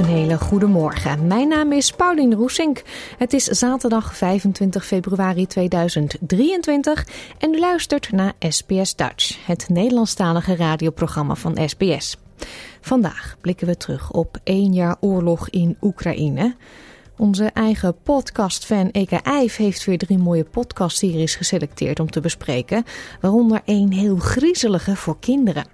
Een hele goede morgen. Mijn naam is Pauline Roesink. Het is zaterdag 25 februari 2023 en u luistert naar SBS Dutch, het Nederlandstalige radioprogramma van SBS. Vandaag blikken we terug op één jaar oorlog in Oekraïne. Onze eigen podcastfan Eka Eif heeft weer drie mooie podcastseries geselecteerd om te bespreken, waaronder één heel griezelige voor kinderen.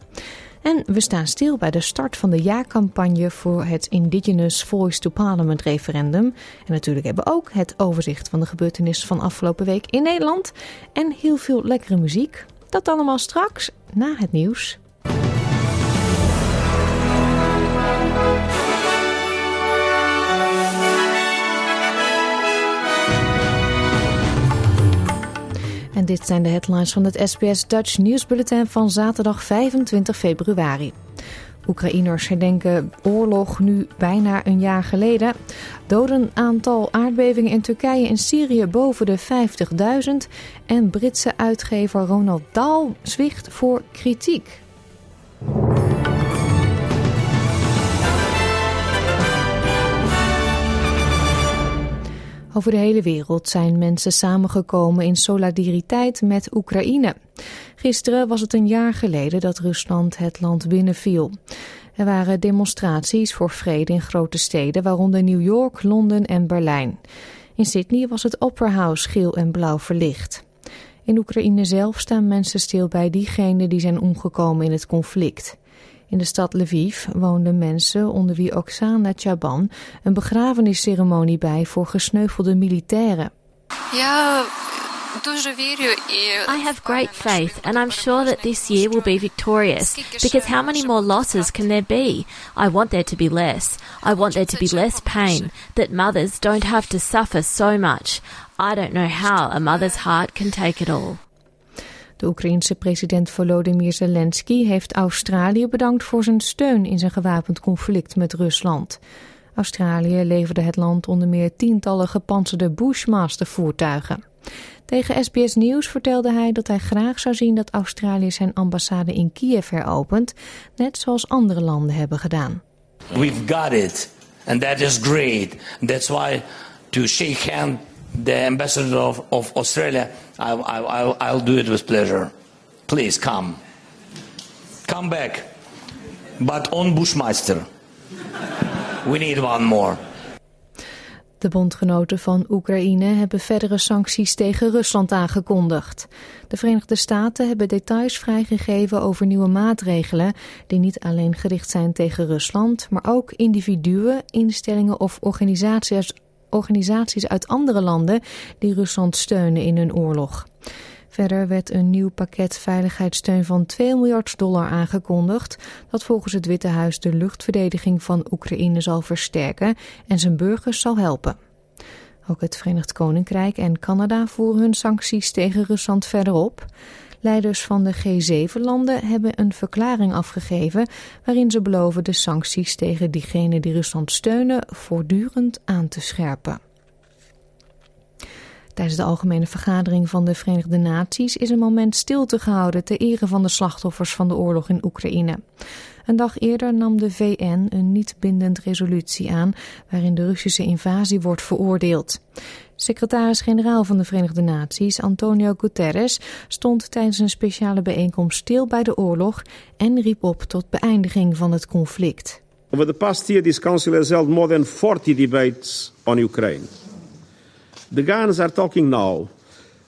En we staan stil bij de start van de jaarcampagne voor het Indigenous Voice to Parliament referendum. En natuurlijk hebben we ook het overzicht van de gebeurtenissen van afgelopen week in Nederland. En heel veel lekkere muziek. Dat allemaal straks na het nieuws. Dit zijn de headlines van het SBS Dutch nieuwsbulletin van zaterdag 25 februari. Oekraïners herdenken oorlog nu bijna een jaar geleden. Doden aantal aardbevingen in Turkije en Syrië boven de 50.000. En Britse uitgever Ronald Dahl zwicht voor kritiek. Over de hele wereld zijn mensen samengekomen in solidariteit met Oekraïne. Gisteren was het een jaar geleden dat Rusland het land binnenviel. Er waren demonstraties voor vrede in grote steden, waaronder New York, Londen en Berlijn. In Sydney was het Opera House geel en blauw verlicht. In Oekraïne zelf staan mensen stil bij diegenen die zijn omgekomen in het conflict. In de stad Lviv woonden mensen onder wie Oksana Chaban een begrafenisceremonie bij voor gesneuvelde militairen. Ja, I have great faith, and I'm sure that this year will be victorious. Because how many more losses can there be? I want there to be less. I want there to be less pain, that mothers don't have to suffer so much. I don't know how a mother's heart can take it all. De Oekraïense president Volodymyr Zelensky heeft Australië bedankt voor zijn steun in zijn gewapend conflict met Rusland. Australië leverde het land onder meer tientallen gepantserde Bushmaster-voertuigen. Tegen SBS Nieuws vertelde hij dat hij graag zou zien dat Australië zijn ambassade in Kiev heropent, net zoals andere landen hebben gedaan. We've got it, and that is great. That's why to shake hand the ambassador of, of Australia, I, I, I'll, I'll do it with pleasure. Please come. Come back. But on Bushmeister. We need one more. De bondgenoten van Oekraïne hebben verdere sancties tegen Rusland aangekondigd. De Verenigde Staten hebben details vrijgegeven over nieuwe maatregelen die niet alleen gericht zijn tegen Rusland, maar ook individuen, instellingen of organisaties organisaties uit andere landen die Rusland steunen in hun oorlog. Verder werd een nieuw pakket veiligheidssteun van 2 miljard dollar aangekondigd, dat volgens het Witte Huis de luchtverdediging van Oekraïne zal versterken en zijn burgers zal helpen. Ook het Verenigd Koninkrijk en Canada voeren hun sancties tegen Rusland verder op. Leiders van de G7-landen hebben een verklaring afgegeven waarin ze beloven de sancties tegen diegenen die Rusland steunen voortdurend aan te scherpen. Tijdens de algemene vergadering van de Verenigde Naties is een moment stilte gehouden ter ere van de slachtoffers van de oorlog in Oekraïne. Een dag eerder nam de VN een niet bindend resolutie aan waarin de Russische invasie wordt veroordeeld. Secretaris-generaal van de Verenigde Naties, Antonio Guterres, stond tijdens een speciale bijeenkomst stil bij de oorlog en riep op tot beëindiging van het conflict. Over the past year, this council has held more than 40 debates on Ukraine. The Ghanaians are talking now,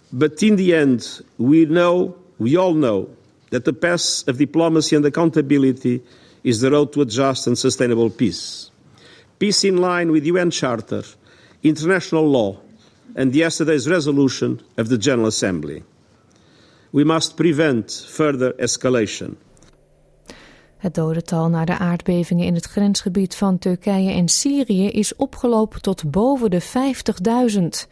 but in the end, we know, we all know, that the path of diplomacy and accountability is the road to a just and sustainable peace. Peace in line with UN Charter, international law, and yesterday's resolution of the General Assembly. We must prevent further escalation. Het dodental na de aardbevingen in het grensgebied van Turkije en Syrië is opgelopen tot boven de 50.000.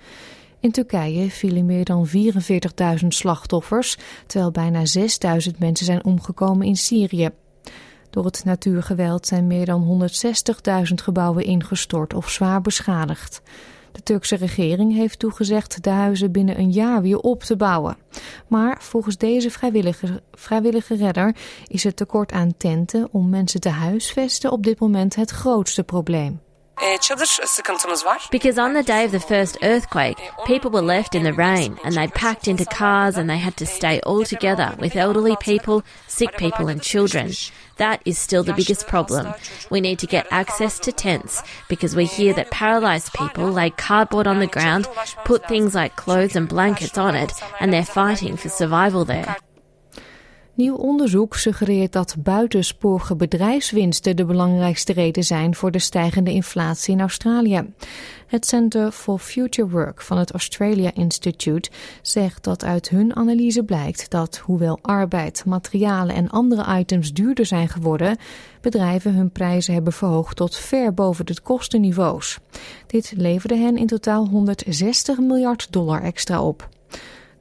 In Turkije vielen meer dan 44.000 slachtoffers, terwijl bijna 6.000 mensen zijn omgekomen in Syrië. Door het natuurgeweld zijn meer dan 160.000 gebouwen ingestort of zwaar beschadigd. De Turkse regering heeft toegezegd de huizen binnen een jaar weer op te bouwen. Maar volgens deze vrijwillige, vrijwillige redder is het tekort aan tenten om mensen te huisvesten op dit moment het grootste probleem. Because on the day of the first earthquake, people were left in the rain and they packed into cars and they had to stay all together with elderly people, sick people, and children. That is still the biggest problem. We need to get access to tents because we hear that paralyzed people lay cardboard on the ground, put things like clothes and blankets on it, and they're fighting for survival there. Nieuw onderzoek suggereert dat buitensporige bedrijfswinsten de belangrijkste reden zijn voor de stijgende inflatie in Australië. Het Center for Future Work van het Australia Institute zegt dat uit hun analyse blijkt dat, hoewel arbeid, materialen en andere items duurder zijn geworden, bedrijven hun prijzen hebben verhoogd tot ver boven de kostenniveaus. Dit leverde hen in totaal 160 miljard dollar extra op.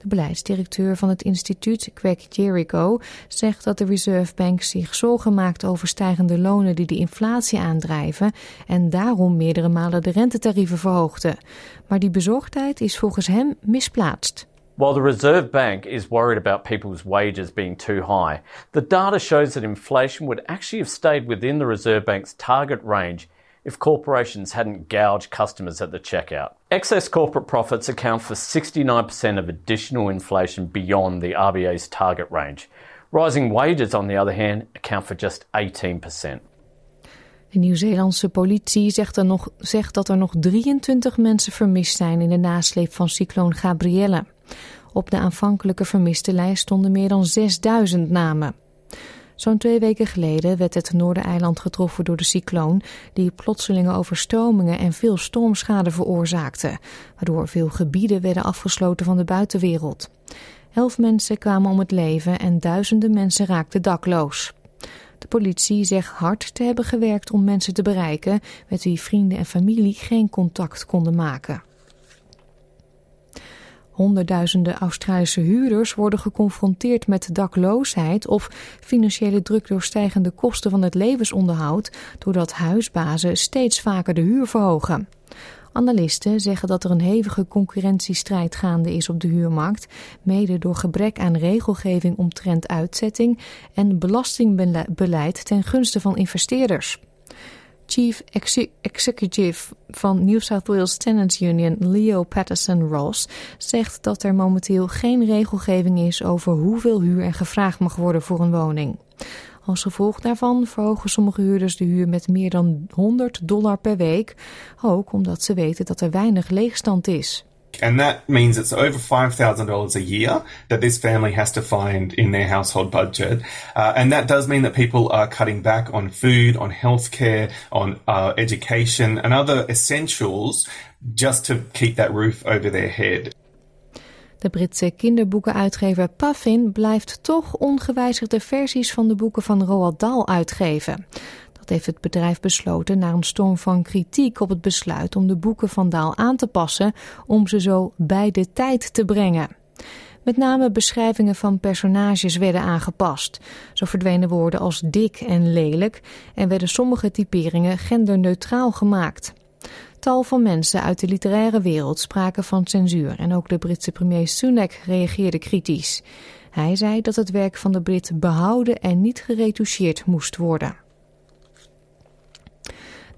De beleidsdirecteur van het instituut, Greg Jericho, zegt dat de Reserve Bank zich zorgen maakt over stijgende lonen die de inflatie aandrijven en daarom meerdere malen de rentetarieven verhoogde. Maar die bezorgdheid is volgens hem misplaatst. While the Reserve Bank is worried about people's wages being too high, the data shows that inflation would actually have stayed within the Reserve Bank's target range if corporations hadn't gouged customers at the checkout. Excess corporate profits account for 69% of additional inflation beyond the RBA's target range. Rising wages, on the other hand, account for just 18%. De Nieuw-Zeelandse politie zegt, er nog, zegt dat er nog 23 mensen vermist zijn in de nasleep van cycloon Gabrielle. Op de aanvankelijke vermiste lijst stonden meer dan 6000 namen. Zo'n twee weken geleden werd het Noordereiland getroffen door de cycloon, die plotselinge overstromingen en veel stormschade veroorzaakte, waardoor veel gebieden werden afgesloten van de buitenwereld. Elf mensen kwamen om het leven en duizenden mensen raakten dakloos. De politie zegt hard te hebben gewerkt om mensen te bereiken met wie vrienden en familie geen contact konden maken. Honderdduizenden Australische huurders worden geconfronteerd met dakloosheid of financiële druk door stijgende kosten van het levensonderhoud, doordat huisbazen steeds vaker de huur verhogen. Analisten zeggen dat er een hevige concurrentiestrijd gaande is op de huurmarkt, mede door gebrek aan regelgeving omtrent uitzetting en belastingbeleid ten gunste van investeerders. Chief Executive van New South Wales Tenants Union Leo Patterson Ross zegt dat er momenteel geen regelgeving is over hoeveel huur er gevraagd mag worden voor een woning. Als gevolg daarvan verhogen sommige huurders de huur met meer dan 100 dollar per week, ook omdat ze weten dat er weinig leegstand is. And that means it's over $5,000 a year that this family has to find in their household budget. Uh, and that does mean that people are cutting back on food, on healthcare, on uh, education, and other essentials just to keep that roof over their head. De Britse kinderboekenuitgever Puffin blijft toch ongewijzigde versies van de boeken van Roald Dahl uitgeven. Dat heeft het bedrijf besloten na een storm van kritiek op het besluit om de boeken van Daal aan te passen om ze zo bij de tijd te brengen. Met name beschrijvingen van personages werden aangepast. Zo verdwenen woorden als dik en lelijk en werden sommige typeringen genderneutraal gemaakt. Tal van mensen uit de literaire wereld spraken van censuur en ook de Britse premier Sunak reageerde kritisch. Hij zei dat het werk van de Brit behouden en niet geretoucheerd moest worden.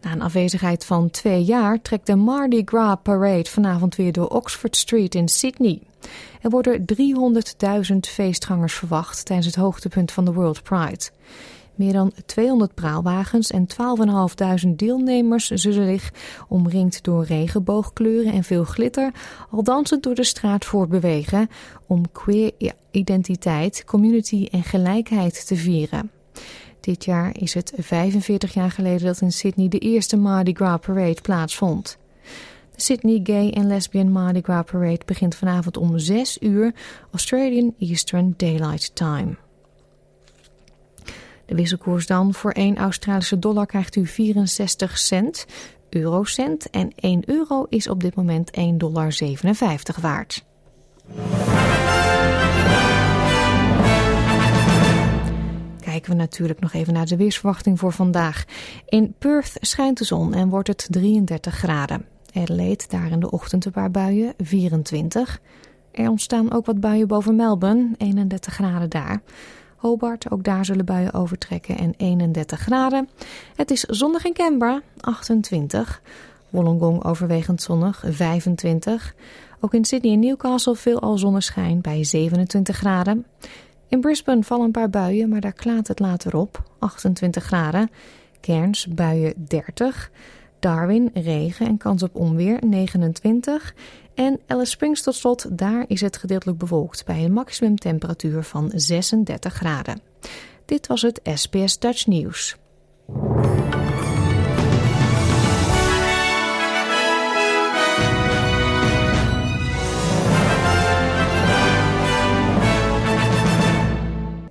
Na een afwezigheid van twee jaar trekt de Mardi Gras Parade vanavond weer door Oxford Street in Sydney. Er worden 300.000 feestgangers verwacht tijdens het hoogtepunt van de World Pride. Meer dan 200 praalwagens en 12.500 deelnemers zullen zich, omringd door regenboogkleuren en veel glitter, al dansend door de straat voortbewegen om queer identiteit, community en gelijkheid te vieren. Dit jaar is het 45 jaar geleden dat in Sydney de eerste Mardi Gras Parade plaatsvond. De Sydney Gay and Lesbian Mardi Gras Parade begint vanavond om 6 uur Australian Eastern Daylight Time. De wisselkoers dan. Voor 1 Australische dollar krijgt u 64 cent, eurocent en 1 euro is op dit moment 1,57 dollar waard. Kijken we natuurlijk nog even naar de weersverwachting voor vandaag. In Perth schijnt de zon en wordt het 33 graden. Adelaide, daar in de ochtend een paar buien, 24. Er ontstaan ook wat buien boven Melbourne, 31 graden daar. Hobart, ook daar zullen buien overtrekken en 31 graden. Het is zonnig in Canberra, 28. Wollongong overwegend zonnig, 25. Ook in Sydney en Newcastle veel al zonneschijn bij 27 graden. In Brisbane vallen een paar buien, maar daar klaart het later op, 28 graden. Cairns buien 30. Darwin regen en kans op onweer 29. En Alice Springs tot slot, daar is het gedeeltelijk bewolkt bij een maximumtemperatuur van 36 graden. Dit was het SBS Dutch Nieuws.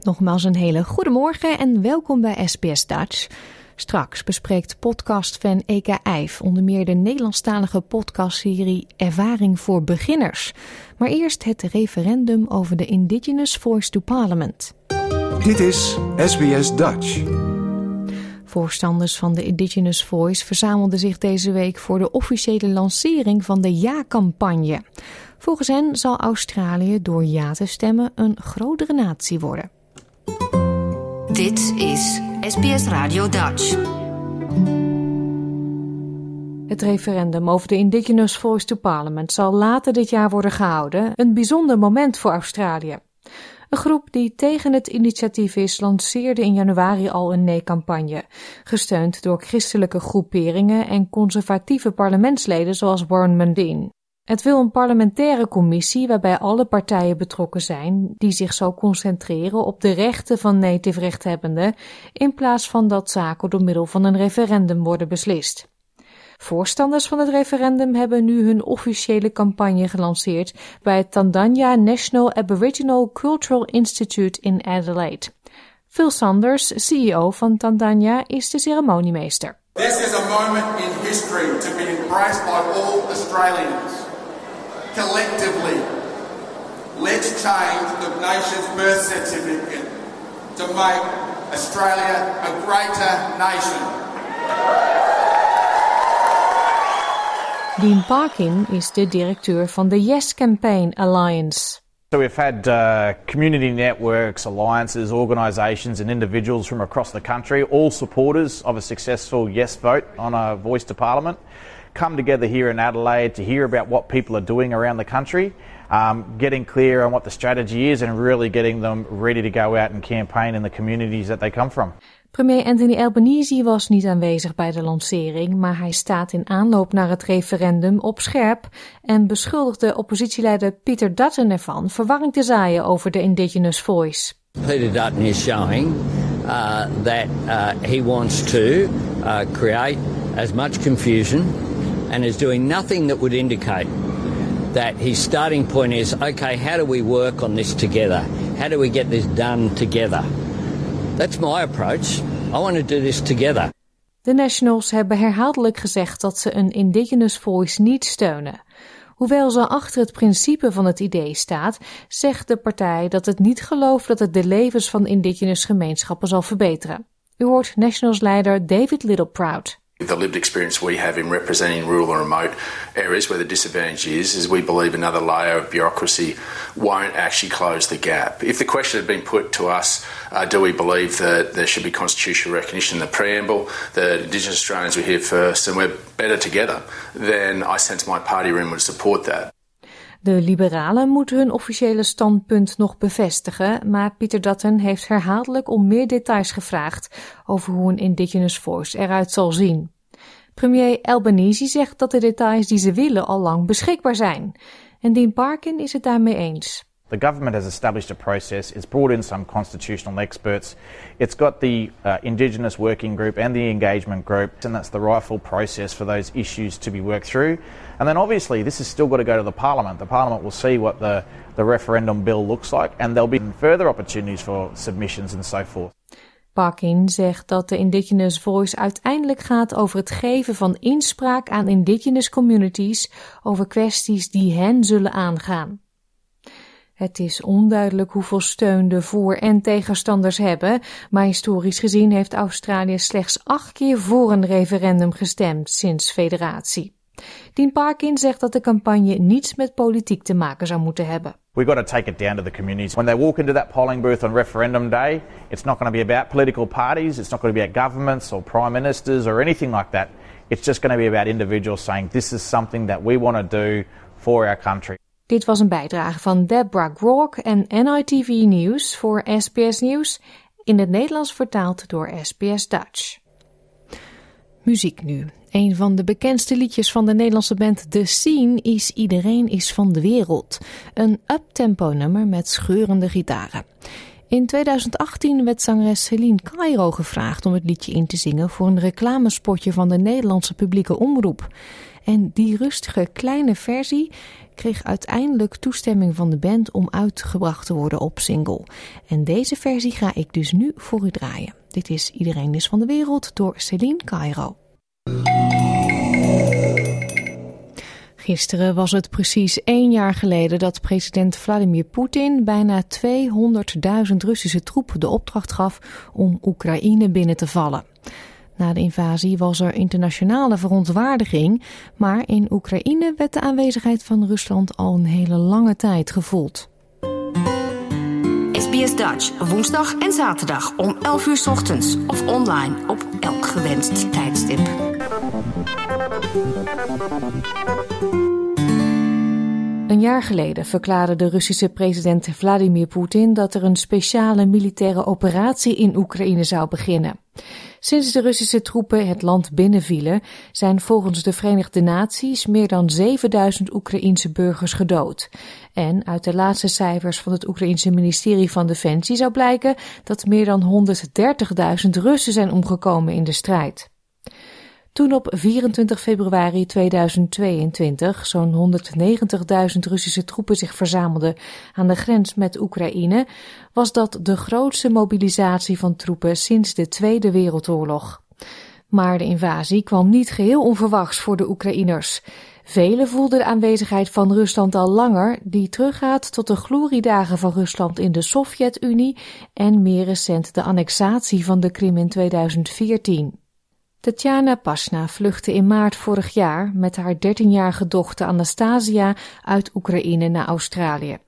Nogmaals een hele goede morgen en welkom bij SBS Dutch. Straks bespreekt podcastfan Eka Eif onder meer de Nederlandstalige podcastserie Ervaring voor Beginners. Maar eerst het referendum over de Indigenous Voice to Parliament. Dit is SBS Dutch. Voorstanders van de Indigenous Voice verzamelden zich deze week voor de officiële lancering van de Ja-campagne. Volgens hen zal Australië door ja te stemmen een grotere natie worden. Dit is SBS Radio Dutch. Het referendum over de Indigenous Voice to Parliament zal later dit jaar worden gehouden. Een bijzonder moment voor Australië. Een groep die tegen het initiatief is, lanceerde in januari al een nee-campagne. Gesteund door christelijke groeperingen en conservatieve parlementsleden zoals Warren Mundine. Het wil een parlementaire commissie waarbij alle partijen betrokken zijn, die zich zal concentreren op de rechten van native rechthebbenden, in plaats van dat zaken door middel van een referendum worden beslist. Voorstanders van het referendum hebben nu hun officiële campagne gelanceerd bij het Tandanya National Aboriginal Cultural Institute in Adelaide. Phil Sanders, CEO van Tandanya, is de ceremoniemeester. This is a moment in history to be embraced by all Australians. Collectively, let's change the nation's birth certificate to make Australia a greater nation. Dean Parkin is de directeur van de Yes Campaign Alliance. So we've had uh, community networks, alliances, organisations and individuals from across the country, all supporters of a successful yes vote on a voice to parliament. Come together here in Adelaide to hear about what people are doing around the country, um, getting clear on what the strategy is, and really getting them ready to go out and campaign in the communities that they come from. Premier Anthony Albanese was niet aanwezig bij de lancering, maar hij staat in aanloop naar het referendum op scherp en beschuldigde oppositieleider Peter Dutton ervan verwarring te zaaien over de Indigenous Voice. Peter Dutton is showing uh, that uh, he wants to uh, create as much confusion and is doing nothing that would indicate that his starting point is okay, how do we work on this together? How do we get this done together? That's my approach. I want to do this together. De Nationals hebben herhaaldelijk gezegd dat ze een Indigenous Voice niet steunen. Hoewel ze achter het principe van het idee staat, zegt de partij dat het niet gelooft dat het de levens van Indigenous gemeenschappen zal verbeteren. U hoort Nationals-leider David Littleproud. The lived experience we have in representing rural and remote areas where the disadvantage is, is we believe another layer of bureaucracy won't actually close the gap. If the question had been put to us, uh, do we believe that there should be constitutional recognition in the preamble, that Indigenous Australians were here first and we're better together, then I sense my party room would support that. De liberalen moeten hun officiële standpunt nog bevestigen, maar Pieter Dutton heeft herhaaldelijk om meer details gevraagd over hoe een Indigenous Voice eruit zal zien. Premier Albanese zegt dat de details die ze willen al lang beschikbaar zijn. En Dean Parkin is het daarmee eens. The government has established a process. It's brought in some constitutional experts. It's got the uh, Indigenous Working Group and the Engagement Group, and that's the rightful process for those issues to be worked through. And then obviously, this has still got to go to the Parliament. The Parliament will see what the, the referendum bill looks like, and there'll be further opportunities for submissions and so forth. Parkin zegt dat de Indigenous Voice uiteindelijk gaat over het geven van inspraak aan Indigenous communities over kwesties die hen zullen aangaan. Het is onduidelijk hoeveel steun de voor- en tegenstanders hebben, maar historisch gezien heeft Australië slechts acht keer voor een referendum gestemd sinds federatie. Dean Parkin zegt dat de campagne niets met politiek te maken zou moeten hebben. We've got to take it down to the communities. When they walk into that polling booth on referendum day, it's not going to be about political parties, it's not going to be about governments or prime ministers or anything like that. It's just going to be about individuals saying this is something that we want to do for our country. Dit was een bijdrage van Deborah Grok en NITV Nieuws voor SBS Nieuws, in het Nederlands vertaald door SBS Dutch. Muziek nu. Een van de bekendste liedjes van de Nederlandse band The Scene is Iedereen is van de wereld. Een uptempo nummer met scheurende gitaren. In 2018 werd zangeres Celine Cairo gevraagd om het liedje in te zingen voor een reclamespotje van de Nederlandse publieke omroep. En die rustige kleine versie kreeg uiteindelijk toestemming van de band om uitgebracht te worden op single. En deze versie ga ik dus nu voor u draaien. Dit is Iedereen is van de wereld door Celine Cairo. Gisteren was het precies één jaar geleden dat president Vladimir Poetin bijna 200.000 Russische troepen de opdracht gaf om Oekraïne binnen te vallen. Na de invasie was er internationale verontwaardiging, maar in Oekraïne werd de aanwezigheid van Rusland al een hele lange tijd gevoeld. SBS Dutch, woensdag en zaterdag om 11 uur ochtends of online op elk gewenst tijdstip. Een jaar geleden verklaarde de Russische president Vladimir Poetin dat er een speciale militaire operatie in Oekraïne zou beginnen. Sinds de Russische troepen het land binnenvielen, zijn volgens de Verenigde Naties meer dan 7000 Oekraïense burgers gedood. En uit de laatste cijfers van het Oekraïense ministerie van Defensie zou blijken dat meer dan 130.000 Russen zijn omgekomen in de strijd. Toen op 24 februari 2022 zo'n 190.000 Russische troepen zich verzamelden aan de grens met Oekraïne, was dat de grootste mobilisatie van troepen sinds de Tweede Wereldoorlog. Maar de invasie kwam niet geheel onverwachts voor de Oekraïners. Velen voelden de aanwezigheid van Rusland al langer, die teruggaat tot de gloriedagen van Rusland in de Sovjet-Unie en meer recent de annexatie van de Krim in 2014. Tatjana Pasna vluchtte in maart vorig jaar met haar 13-jarige dochter Anastasia uit Oekraïne naar Australië.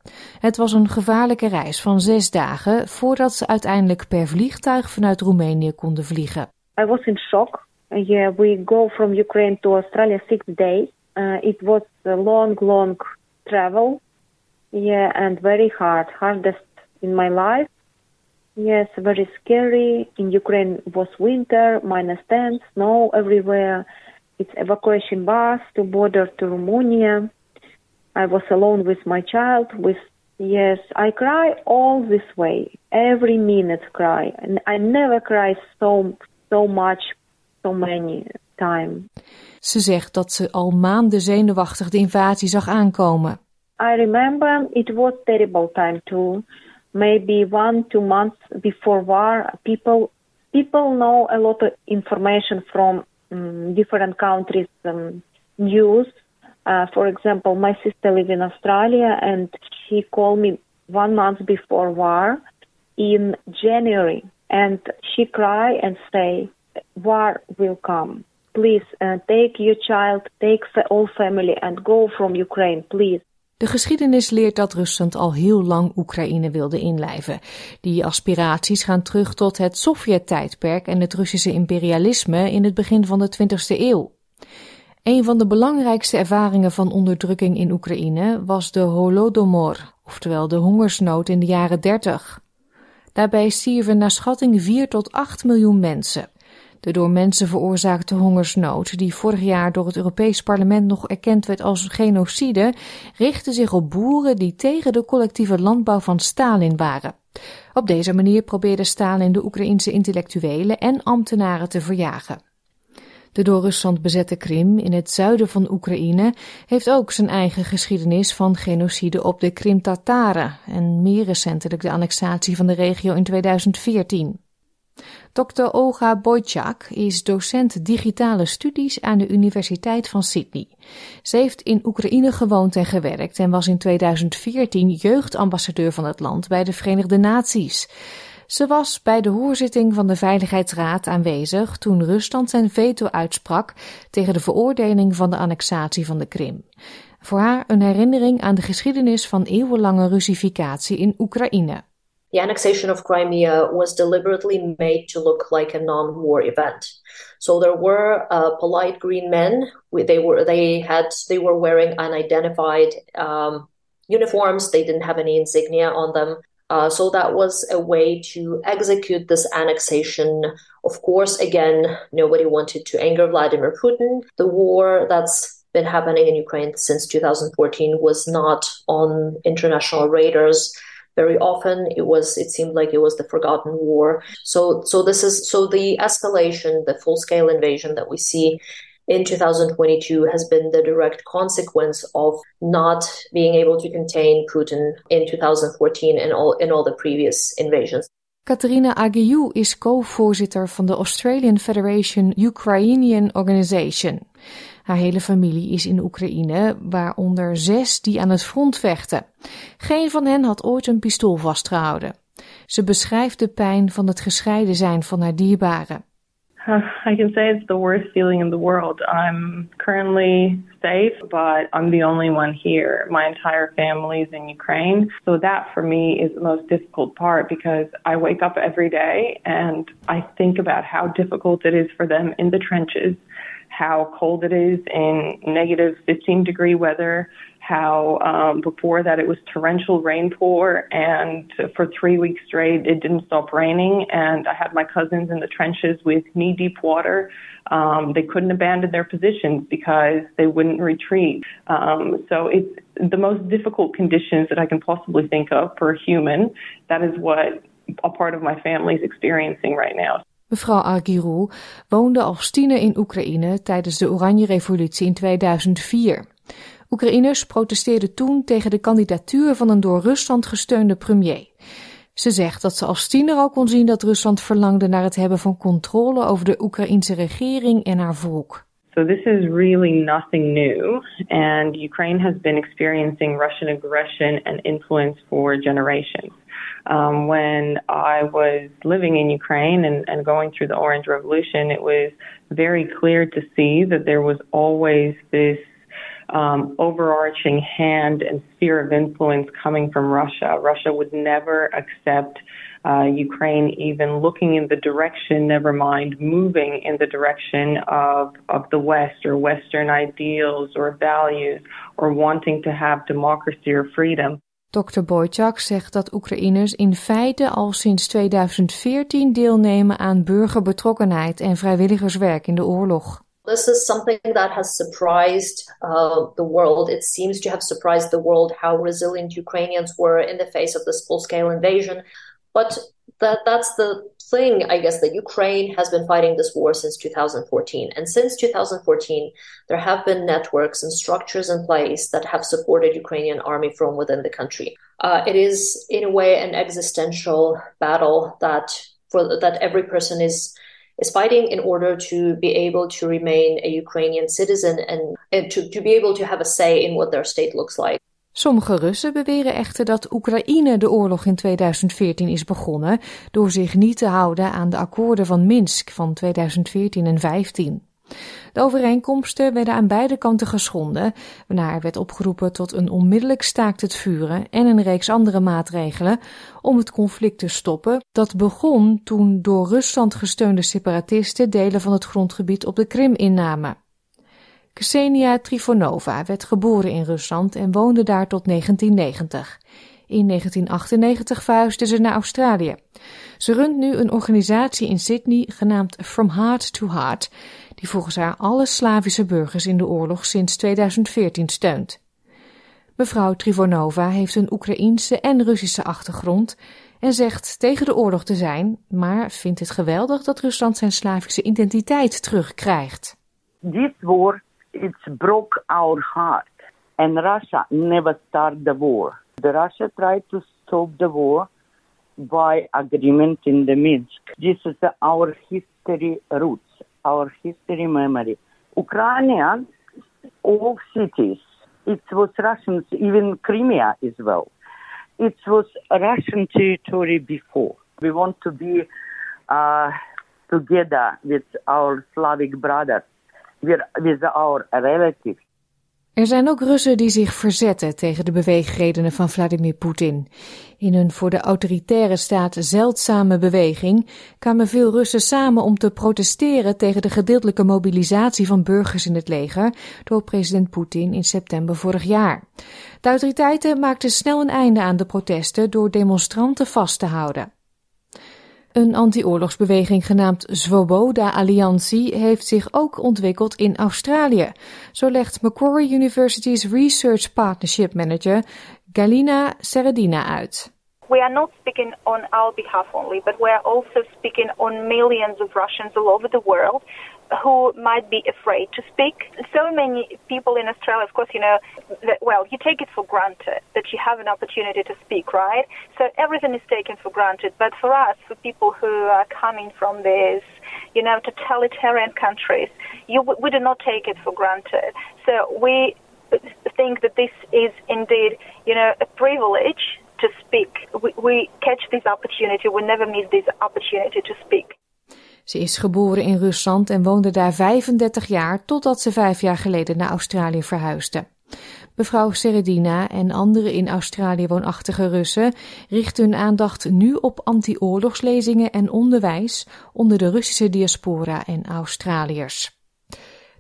Het was een gevaarlijke reis van zes dagen voordat ze uiteindelijk per vliegtuig vanuit Roemenië konden vliegen. I was in shock. Yeah, we go from Ukraine to Australia six days. Uh, it was a long, long travel. Yeah, and very hard, hardest in my life. Yes, very scary. In Ukraine was winter, minus 10, snow everywhere. It's evacuation bus to border to Romania. I was alone with my child. With yes, I cry all this way, every minute cry, and I never cry so so much, so many time. Ze zegt dat ze al maanden zenuwachtig de invasie zag aankomen. I remember it was terrible time too. Maybe one two months before war people people know a lot of information from um, different countries um, news. Uh, for example my sister lives in australia and she called me one month before war in january and she cry and say war will come. Please uh, take your child take all family and go from ukraine please De geschiedenis leert dat Rusland al heel lang Oekraïne wilde inlijven. Die aspiraties gaan terug tot het Sovjet-tijdperk en het Russische imperialisme in het begin van de 20e eeuw. Een van de belangrijkste ervaringen van onderdrukking in Oekraïne was de Holodomor, oftewel de hongersnood in de jaren 30. Daarbij stierven naar schatting 4 tot 8 miljoen mensen. De door mensen veroorzaakte hongersnood, die vorig jaar door het Europees Parlement nog erkend werd als genocide, richtte zich op boeren die tegen de collectieve landbouw van Stalin waren. Op deze manier probeerde Stalin de Oekraïense intellectuelen en ambtenaren te verjagen. De door Rusland bezette Krim in het zuiden van Oekraïne heeft ook zijn eigen geschiedenis van genocide op de Krim-Tataren en meer recentelijk de annexatie van de regio in 2014. Dr. Olga Bojczak is docent digitale studies aan de Universiteit van Sydney. Ze heeft in Oekraïne gewoond en gewerkt en was in 2014 jeugdambassadeur van het land bij de Verenigde Naties. Ze was bij de hoorzitting van de Veiligheidsraad aanwezig toen Rusland zijn veto uitsprak tegen de veroordeling van de annexatie van de Krim. Voor haar een herinnering aan de geschiedenis van eeuwenlange Russificatie in Oekraïne. The annexation of Crimea was deliberately made to look like a non-war event. So there were uh, polite green men. They were they had they were wearing unidentified um, uniforms. They didn't have any insignia on them. Uh, so that was a way to execute this annexation. Of course, again, nobody wanted to anger Vladimir Putin. The war that's been happening in Ukraine since 2014 was not on international radars. Very often, it was. It seemed like it was the forgotten war. So, so this is so the escalation, the full-scale invasion that we see in 2022 has been the direct consequence of not being able to contain Putin in 2014 and all in all the previous invasions. Katerina Agiou is co-voorzitter van de Australian Federation Ukrainian Organization. Haar hele familie is in Oekraïne, waaronder zes die aan het front vechten. Geen van hen had ooit een pistool vastgehouden. Ze beschrijft de pijn van het gescheiden zijn van haar dierbaren. I can say it's the worst feeling in the world. I'm currently safe, but I'm the only one here. My entire family is in Ukraine. So that for me is the most difficult part because I wake up every day and I think about how difficult it is for them in the trenches, how cold it is in negative 15 degree weather, how um, before that it was torrential rainpour, and for three weeks straight it didn't stop raining. And I had my cousins in the trenches with knee deep water. Um, they couldn't abandon their positions because they wouldn't retreat. Um, so it's the most difficult conditions that I can possibly think of for a human. That is what a part of my family is experiencing right now. Mevrouw Argirou woonde als tiener in Oekraïne tijdens de Oranje Revolutie in 2004. Oekraïners protesteerden toen tegen de kandidatuur van een door Rusland gesteunde premier. Ze zegt dat ze als tiener al kon zien dat Rusland verlangde naar het hebben van controle over de Oekraïnse regering en haar volk. So this is really nothing new, and Ukraine has been experiencing Russian aggression and influence for generations. Um, when I was living in Ukraine and, and going through the Orange Revolution, it was very clear to see that there was always this um, overarching hand and sphere of influence coming from Russia. Russia would never accept uh, Ukraine even looking in the direction, never mind moving in the direction of, of the West or Western ideals or values or wanting to have democracy or freedom. Dr. Boychak zegt dat Oekraïners in feite al sinds 2014 deelnemen aan burgerbetrokkenheid en vrijwilligerswerk in de oorlog. This is something that has surprised uh, the world. It seems to have surprised the world how resilient Ukrainians were in the face of this full scale invasion. But that, that's the thing, I guess, that Ukraine has been fighting this war since 2014. And since 2014, there have been networks and structures in place that have supported Ukrainian army from within the country. Uh, it is, in a way, an existential battle that for that every person is is fighting in order to be able to remain a Ukrainian citizen and, and to, to be able to have a say in what their state looks like. Sommige Russen beweren echter dat Oekraïne de oorlog in 2014 is begonnen door zich niet te houden aan de akkoorden van Minsk van 2014 en 15. De overeenkomsten werden aan beide kanten geschonden, waarna er werd opgeroepen tot een onmiddellijk staakt het vuren en een reeks andere maatregelen om het conflict te stoppen. Dat begon toen door Rusland gesteunde separatisten delen van het grondgebied op de Krim innamen. Ksenia Trifonova werd geboren in Rusland en woonde daar tot 1990. In 1998 verhuisde ze naar Australië. Ze runt nu een organisatie in Sydney genaamd From Heart to Heart, die volgens haar alle Slavische burgers in de oorlog sinds 2014 steunt. Mevrouw Trivonova heeft een Oekraïense en Russische achtergrond en zegt tegen de oorlog te zijn, maar vindt het geweldig dat Rusland zijn Slavische identiteit terugkrijgt. This war it's broke our heart and Russia never started the war. The Russia tried to stop the war by agreement in the Minsk. This is our history roots, our history memory. Ukraine, all cities, it was Russians, even Crimea as well. It was Russian territory before. We want to be uh, together with our Slavic brothers, Er zijn ook Russen die zich verzetten tegen de beweegredenen van Vladimir Poetin. In een voor de autoritaire staat zeldzame beweging kwamen veel Russen samen om te protesteren tegen de gedeeltelijke mobilisatie van burgers in het leger door president Poetin in september vorig jaar. De autoriteiten maakten snel een einde aan de protesten door demonstranten vast te houden. Een anti-oorlogsbeweging genaamd Svoboda Alliantie heeft zich ook ontwikkeld in Australië. Zo legt Macquarie University's Research Partnership Manager Galina Seredina uit. We are not speaking on our behalf only, but we are also speaking on millions of Russians all over the world who might be afraid to speak. So many people in Australia, of course, you know, that, well, you take it for granted that you have an opportunity to speak, right? So everything is taken for granted. But for us, for people who are coming from these, you know, totalitarian countries, you, we do not take it for granted. So we think that this is indeed, you know, a privilege to speak. We, we catch this opportunity. We never miss this opportunity to speak. Ze is geboren in Rusland en woonde daar 35 jaar totdat ze vijf jaar geleden naar Australië verhuisde. Mevrouw Seredina en andere in Australië woonachtige Russen richten hun aandacht nu op anti-oorlogslezingen en onderwijs onder de Russische diaspora en Australiërs.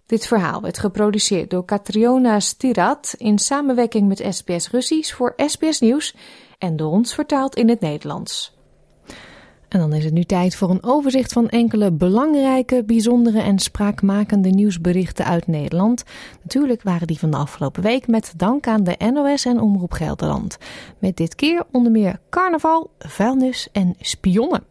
Dit verhaal werd geproduceerd door Katriona Stirat in samenwerking met SBS Russisch voor SBS Nieuws en door ons vertaald in het Nederlands. En dan is het nu tijd voor een overzicht van enkele belangrijke, bijzondere en spraakmakende nieuwsberichten uit Nederland. Natuurlijk waren die van de afgelopen week met dank aan de NOS en Omroep Gelderland. Met dit keer onder meer carnaval, vuilnis en spionnen.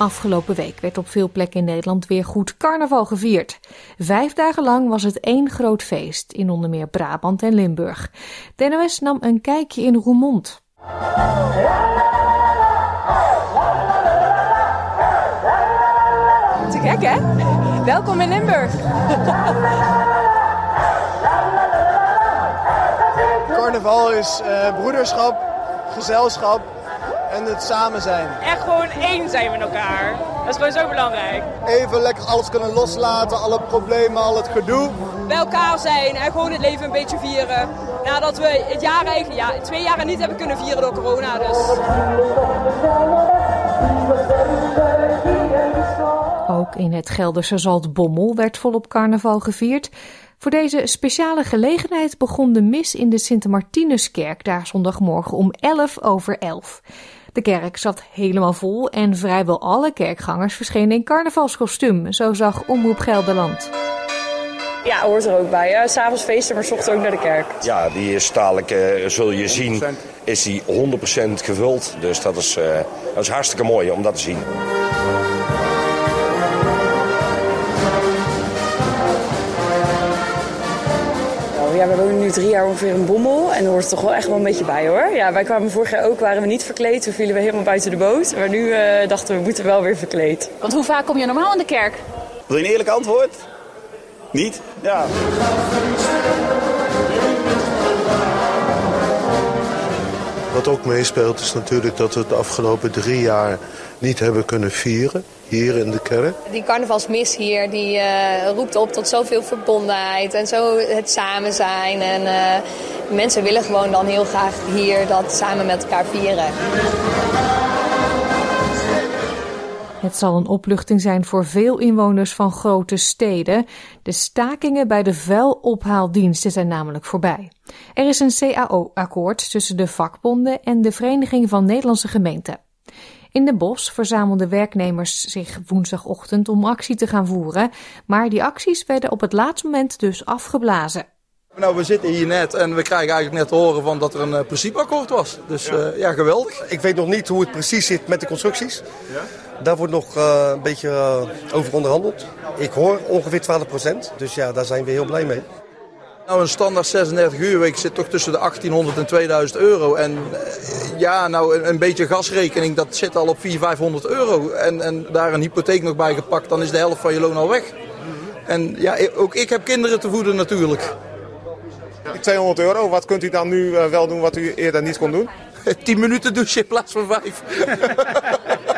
Afgelopen week werd op veel plekken in Nederland weer goed carnaval gevierd. Vijf dagen lang was het één groot feest in onder meer Brabant en Limburg. De NOS nam een kijkje in Roermond. Te gek hè? Welkom in Limburg. Carnaval is uh, broederschap, gezelschap en het samen zijn. Echt gewoon één zijn met elkaar. Dat is gewoon zo belangrijk. Even lekker alles kunnen loslaten, alle problemen, al het gedoe. Bij elkaar zijn en gewoon het leven een beetje vieren. Nadat we het jaar eigenlijk, ja, twee jaren niet hebben kunnen vieren door corona. Dus. Ook in het Gelderse Zaltbommel werd volop carnaval gevierd. Voor deze speciale gelegenheid begon de mis in de Sint-Martinuskerk daar zondagmorgen om 11 over 11. De kerk zat helemaal vol en vrijwel alle kerkgangers verschenen in carnavalskostuum, zo zag Omroep Gelderland. Ja, hoort er ook bij. S'avonds feesten, maar ochtends ook naar de kerk. Ja, die is dadelijk, uh, zul je zien, is die 100% gevuld. Dus dat is, uh, dat is hartstikke mooi om dat te zien. Ja, we wonen nu drie jaar ongeveer in Bommel. En er hoort toch wel echt wel een beetje bij hoor. Ja, wij kwamen vorig jaar ook, waren we niet verkleed. Toen vielen we helemaal buiten de boot. Maar nu uh, dachten we, we moeten wel weer verkleed. Want hoe vaak kom je normaal in de kerk? Wil je een eerlijk antwoord? Niet? Ja. Wat ook meespeelt is natuurlijk dat we de afgelopen drie jaar niet hebben kunnen vieren hier in de kerk. Die carnavalsmis hier die, uh, roept op tot zoveel verbondenheid en zo het samen zijn. En uh, mensen willen gewoon dan heel graag hier dat samen met elkaar vieren. Het zal een opluchting zijn voor veel inwoners van grote steden. De stakingen bij de vuilophaaldiensten zijn namelijk voorbij. Er is een CAO-akkoord tussen de vakbonden en de Vereniging van Nederlandse Gemeenten. In de bos verzamelden werknemers zich woensdagochtend om actie te gaan voeren, maar die acties werden op het laatste moment dus afgeblazen. Nou, we zitten hier net en we krijgen eigenlijk net te horen van dat er een uh, principeakkoord was. Dus ja. Uh, ja. geweldig. Ik weet nog niet hoe het precies zit met de constructies. Ja? Daar wordt nog uh, een beetje over onderhandeld. Ik hoor ongeveer 12 procent, dus ja, daar zijn we heel blij mee. Nou, een standaard 36 uur week zit toch tussen de 1800 en 2000 euro. En ja, nou, een, een, beetje gasrekening, dat zit al op 400, 500 euro. En, en daar een hypotheek nog bij gepakt, dan is de helft van je loon al weg. En ja, ook ik heb kinderen te voeden natuurlijk. 200 euro, wat kunt u dan nu uh, wel doen wat u eerder niet kon doen? 10 minuten douchen in plaats van 5.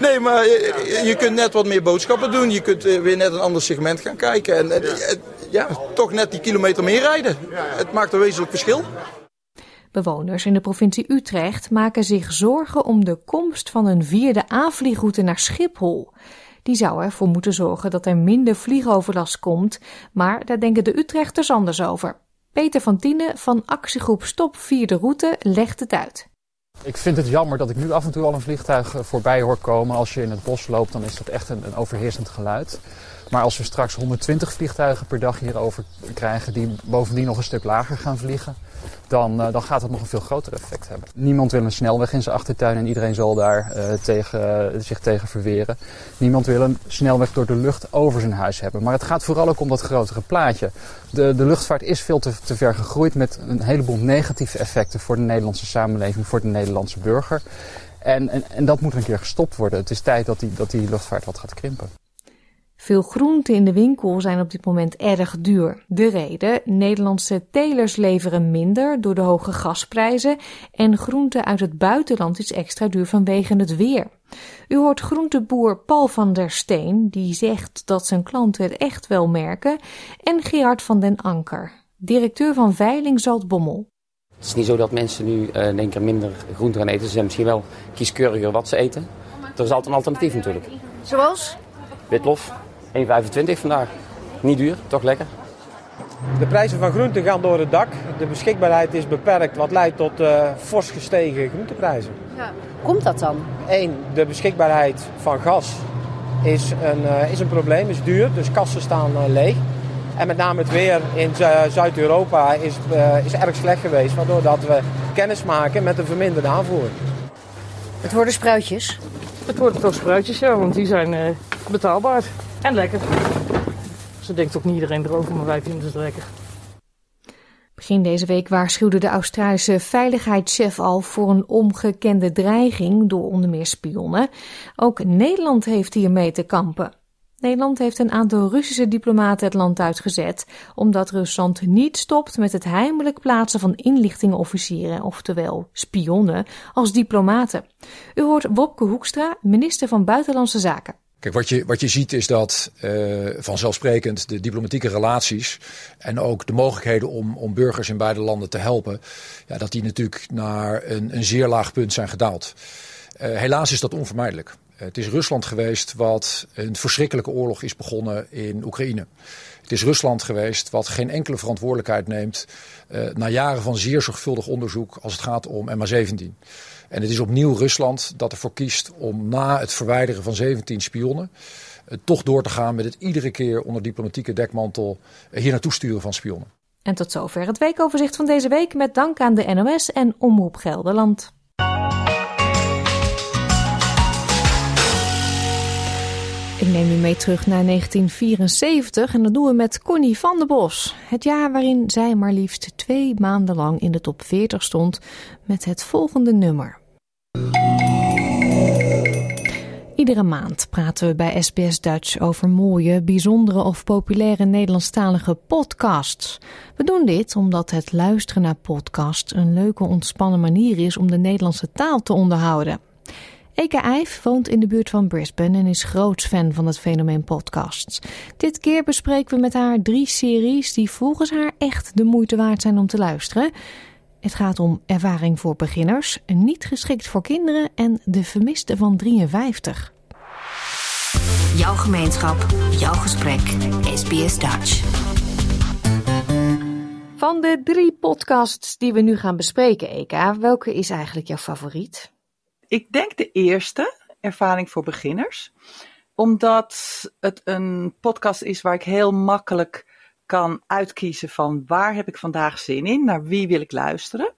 nee, maar je, je, kunt net wat meer boodschappen doen. Je kunt weer net een ander segment gaan kijken. En, en ja, toch net die kilometer meer rijden. Het maakt een wezenlijk verschil. Bewoners in de provincie Utrecht maken zich zorgen om de komst van een vierde aanvliegroute naar Schiphol. Die zou ervoor moeten zorgen dat er minder vliegoverlast komt, maar daar denken de Utrechters anders over. Peter van Tienen van actiegroep Stop Vierde Route legt het uit. Ik vind het jammer dat ik nu af en toe al een vliegtuig voorbij hoor komen. Als je in het bos loopt, dan is dat echt een, een overheersend geluid. Maar als we straks 120 vliegtuigen per dag hierover krijgen, die bovendien nog een stuk lager gaan vliegen, dan, uh, dan gaat dat nog een veel groter effect hebben. Niemand wil een snelweg in zijn achtertuin en iedereen zal daar uh, tegen, uh, zich tegen verweren. Niemand wil een snelweg door de lucht over zijn huis hebben. Maar het gaat vooral ook om dat grotere plaatje. De, de luchtvaart is veel te, te ver gegroeid met een heleboel negatieve effecten voor de Nederlandse samenleving, voor de Nederlandse burger. En, en, en dat moet een keer gestopt worden. Het is tijd dat die, dat die luchtvaart wat gaat krimpen. Veel groenten in de winkel zijn op dit moment erg duur. De reden: Nederlandse telers leveren minder door de hoge gasprijzen en groenten uit het buitenland is extra duur vanwege het weer. U hoort groenteboer Paul van der Steen, die zegt dat zijn klanten het echt wel merken, en Gerard van den Anker, directeur van Veiling Zaltbommel. Het is niet zo dat mensen nu uh, in één keer minder groente gaan eten. Ze zijn misschien wel kieskeuriger wat ze eten. Er is altijd een alternatief natuurlijk. Zoals? Witlof, 1,25 vandaag. Niet duur, toch lekker. De prijzen van groenten gaan door het dak. De beschikbaarheid is beperkt, wat leidt tot uh, fors gestegen groenteprijzen. Ja. Komt dat dan? Eén, de beschikbaarheid van gas is een, uh, is een probleem, is duur. Dus kassen staan uh, leeg. En met name het weer in Zuid-Europa is, is erg slecht geweest. Waardoor dat we kennis maken met een verminderde aanvoer. Het worden spruitjes? Het worden toch spruitjes, ja, want die zijn betaalbaar. En lekker. Ze denkt ook niet iedereen erover, maar wij vinden het lekker. Begin deze week waarschuwde de Australische veiligheidschef al voor een ongekende dreiging door onder meer spionnen. Ook Nederland heeft hiermee te kampen. Nederland heeft een aantal Russische diplomaten het land uitgezet, omdat Rusland niet stopt met het heimelijk plaatsen van inlichtingenofficieren, oftewel spionnen, als diplomaten. U hoort Wopke Hoekstra, minister van Buitenlandse Zaken. Kijk, wat je, wat je ziet is dat uh, vanzelfsprekend de diplomatieke relaties en ook de mogelijkheden om, om burgers in beide landen te helpen, ja, dat die natuurlijk naar een, een zeer laag punt zijn gedaald. Uh, helaas is dat onvermijdelijk. Uh, het is Rusland geweest wat een verschrikkelijke oorlog is begonnen in Oekraïne. Het is Rusland geweest wat geen enkele verantwoordelijkheid neemt na jaren van zeer zorgvuldig onderzoek als het gaat om MH17. En het is opnieuw Rusland dat ervoor kiest om na het verwijderen van 17 spionnen uh, toch door te gaan met het iedere keer onder diplomatieke dekmantel uh, hier naartoe sturen van spionnen. En tot zover het weekoverzicht van deze week met dank aan de NOS en Omroep Gelderland. Ik neem u mee terug naar 1974 en dat doen we met Connie van der Bos. Het jaar waarin zij maar liefst twee maanden lang in de top 40 stond met het volgende nummer. Iedere maand praten we bij SBS Dutch over mooie, bijzondere of populaire Nederlandstalige podcasts. We doen dit omdat het luisteren naar podcasts een leuke, ontspannen manier is om de Nederlandse taal te onderhouden. Eke Eif woont in de buurt van Brisbane en is groots fan van het fenomeen podcasts. Dit keer bespreken we met haar drie series die volgens haar echt de moeite waard zijn om te luisteren. Het gaat om ervaring voor beginners, niet geschikt voor kinderen en de vermiste van 53. Jouw gemeenschap, jouw gesprek. SBS Dutch. Van de drie podcasts die we nu gaan bespreken, Eka, welke is eigenlijk jouw favoriet? Ik denk de eerste, Ervaring voor Beginners. Omdat het een podcast is waar ik heel makkelijk kan uitkiezen van waar heb ik vandaag zin in, naar wie wil ik luisteren.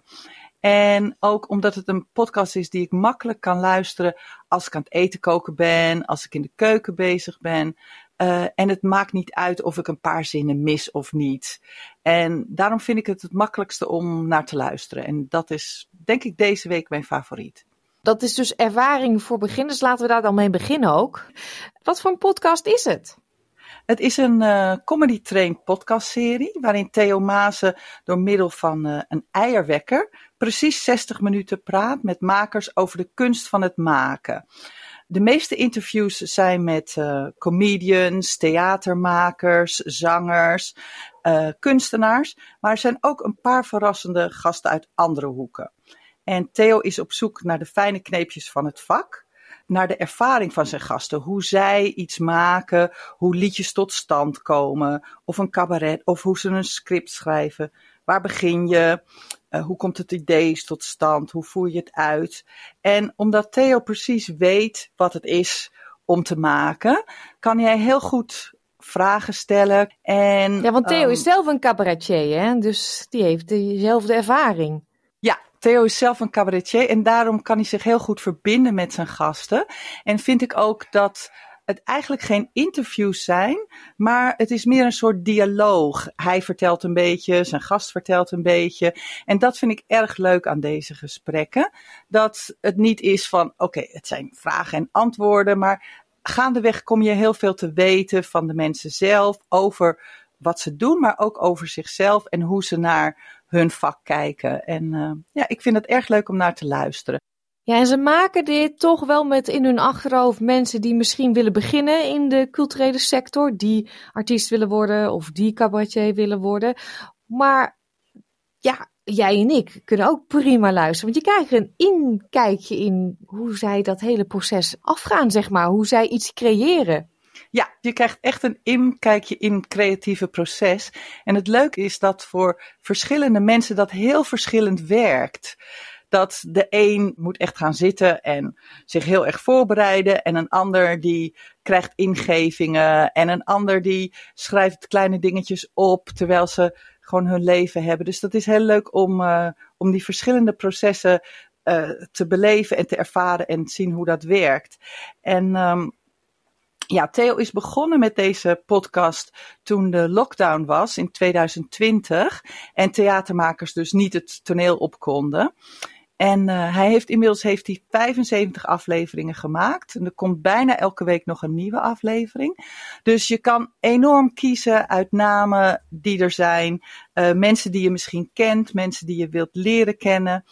En ook omdat het een podcast is die ik makkelijk kan luisteren als ik aan het eten koken ben, als ik in de keuken bezig ben. Uh, en het maakt niet uit of ik een paar zinnen mis of niet. En daarom vind ik het het makkelijkste om naar te luisteren. En dat is denk ik deze week mijn favoriet. Dat is dus ervaring voor beginners. Laten we daar dan mee beginnen ook. Wat voor een podcast is het? Het is een uh, comedy train podcastserie waarin Theo Maasen door middel van uh, een eierwekker precies 60 minuten praat met makers over de kunst van het maken. De meeste interviews zijn met uh, comedians, theatermakers, zangers, kunstenaars. Maar er zijn ook een paar verrassende gasten uit andere hoeken. En Theo is op zoek naar de fijne kneepjes van het vak. Naar de ervaring van zijn gasten. Hoe zij iets maken, hoe liedjes tot stand komen. Of een cabaret, of hoe ze een script schrijven. Waar begin je? Uh, hoe komt het idee tot stand? Hoe voer je het uit? En omdat Theo precies weet wat het is om te maken, kan hij heel goed vragen stellen. En, ja, want Theo um, is zelf een cabaretier, hè? dus die heeft dezelfde ervaring. Theo is zelf een cabaretier en daarom kan hij zich heel goed verbinden met zijn gasten. En vind ik ook dat het eigenlijk geen interviews zijn, maar het is meer een soort dialoog. Hij vertelt een beetje, zijn gast vertelt een beetje. En dat vind ik erg leuk aan deze gesprekken. Dat het niet is van, oké, het zijn vragen en antwoorden, maar gaandeweg kom je heel veel te weten van de mensen zelf over wat ze doen, maar ook over zichzelf en hoe ze naar hun vak kijken. En uh, ja, ik vind het erg leuk om naar te luisteren. Ja, en ze maken dit toch wel met in hun achterhoofd mensen die misschien willen beginnen in de culturele sector, die artiest willen worden of die cabaretier willen worden. Maar ja, jij en ik kunnen ook prima luisteren, want je krijgt een inkijkje in hoe zij dat hele proces afgaan, zeg maar, hoe zij iets creëren. Ja, je krijgt echt een inkijkje in het creatieve proces. En het leuke is dat voor verschillende mensen dat heel verschillend werkt dat de een moet echt gaan zitten en zich heel erg voorbereiden. En een ander die krijgt ingevingen. En een ander die schrijft kleine dingetjes op terwijl ze gewoon hun leven hebben. Dus dat is heel leuk om, uh, om die verschillende processen uh, te beleven en te ervaren en te zien hoe dat werkt. En um, ja, Theo is begonnen met deze podcast toen de lockdown was in 2020 en theatermakers dus niet het toneel op konden. En uh, hij heeft inmiddels heeft hij 75 afleveringen gemaakt. En er komt bijna elke week nog een nieuwe aflevering. Dus je kan enorm kiezen uit namen die er zijn. Uh, mensen die je misschien kent, mensen die je wilt leren kennen.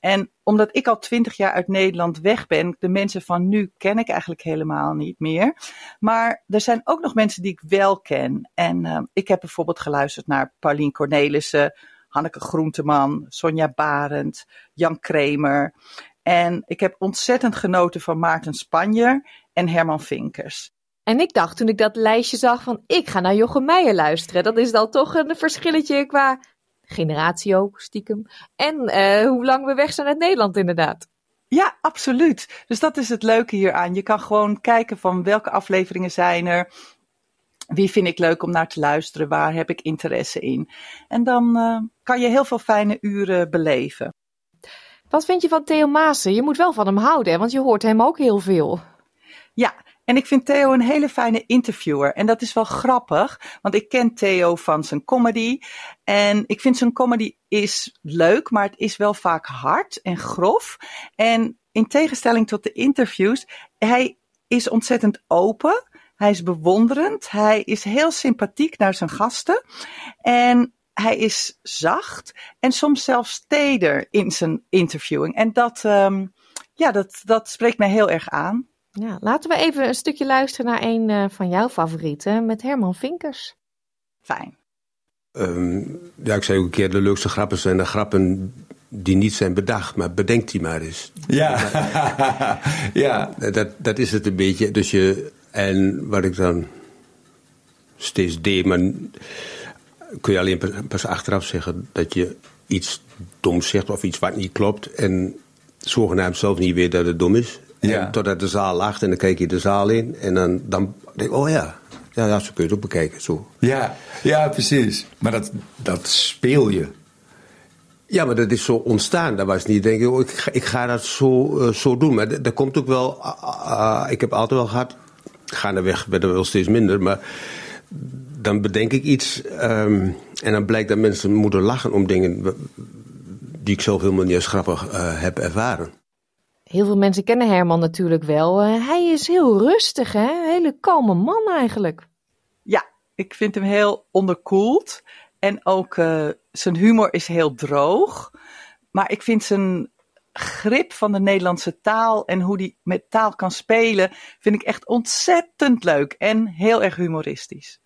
En omdat ik al twintig jaar uit Nederland weg ben, de mensen van nu ken ik eigenlijk helemaal niet meer. Maar er zijn ook nog mensen die ik wel ken. En uh, ik heb bijvoorbeeld geluisterd naar Paulien Cornelissen. Hanneke Groenteman, Sonja Barend, Jan Kremer. En ik heb ontzettend genoten van Maarten Spanjer en Herman Vinkers. En ik dacht toen ik dat lijstje zag van ik ga naar Jochem Meijer luisteren. Dat is dan toch een verschilletje qua generatie ook, stiekem. En uh, hoe lang we weg zijn uit Nederland inderdaad. Ja, absoluut. Dus dat is het leuke hieraan. Je kan gewoon kijken van welke afleveringen zijn er. Wie vind ik leuk om naar te luisteren? Waar heb ik interesse in? En dan uh, kan je heel veel fijne uren beleven. Wat vind je van Theo Maassen? Je moet wel van hem houden, hè? want je hoort hem ook heel veel. Ja, en ik vind Theo een hele fijne interviewer. En dat is wel grappig, want ik ken Theo van zijn comedy. En ik vind zijn comedy is leuk, maar het is wel vaak hard en grof. En in tegenstelling tot de interviews, hij is ontzettend open. Hij is bewonderend. Hij is heel sympathiek naar zijn gasten. En hij is zacht en soms zelfs teder in zijn interviewing. En dat, um, ja, dat, dat spreekt mij heel erg aan. Ja, laten we even een stukje luisteren naar een uh, van jouw favorieten met Herman Vinkers. Fijn. Um, ja, ik zei ook een keer, de leukste grappen zijn de grappen die niet zijn bedacht, maar bedenk die maar eens. Ja, ja. Dat, dat is het een beetje. Dus je, En wat ik dan steeds deed, maar kun je alleen pas achteraf zeggen dat je iets dom zegt of iets wat niet klopt. En zogenaamd zelf niet weet dat het dom is. Ja. totdat de zaal lacht en dan kijk je de zaal in. En dan, dan denk ik, oh ja, ja, ja, zo kun je het ook bekijken. Zo. Ja, ja, precies. Maar dat, dat speel je. Ja, maar dat is zo ontstaan. Dat was niet, denk ik, oh, ik, ga, ik ga dat zo, uh, zo doen. Maar dat komt ook wel. Uh, ik heb altijd wel gehad. Gaandeweg werd er wel steeds minder. Maar dan bedenk ik iets. Um, en dan blijkt dat mensen moeten lachen om dingen. die ik zelf helemaal niet als grappig uh, heb ervaren. Heel veel mensen kennen Herman natuurlijk wel. Uh, hij is heel rustig, hè? Een hele kalme man eigenlijk. Ja, ik vind hem heel onderkoeld. En ook uh, zijn humor is heel droog. Maar ik vind zijn grip van de Nederlandse taal en hoe hij met taal kan spelen, vind ik echt ontzettend leuk en heel erg humoristisch.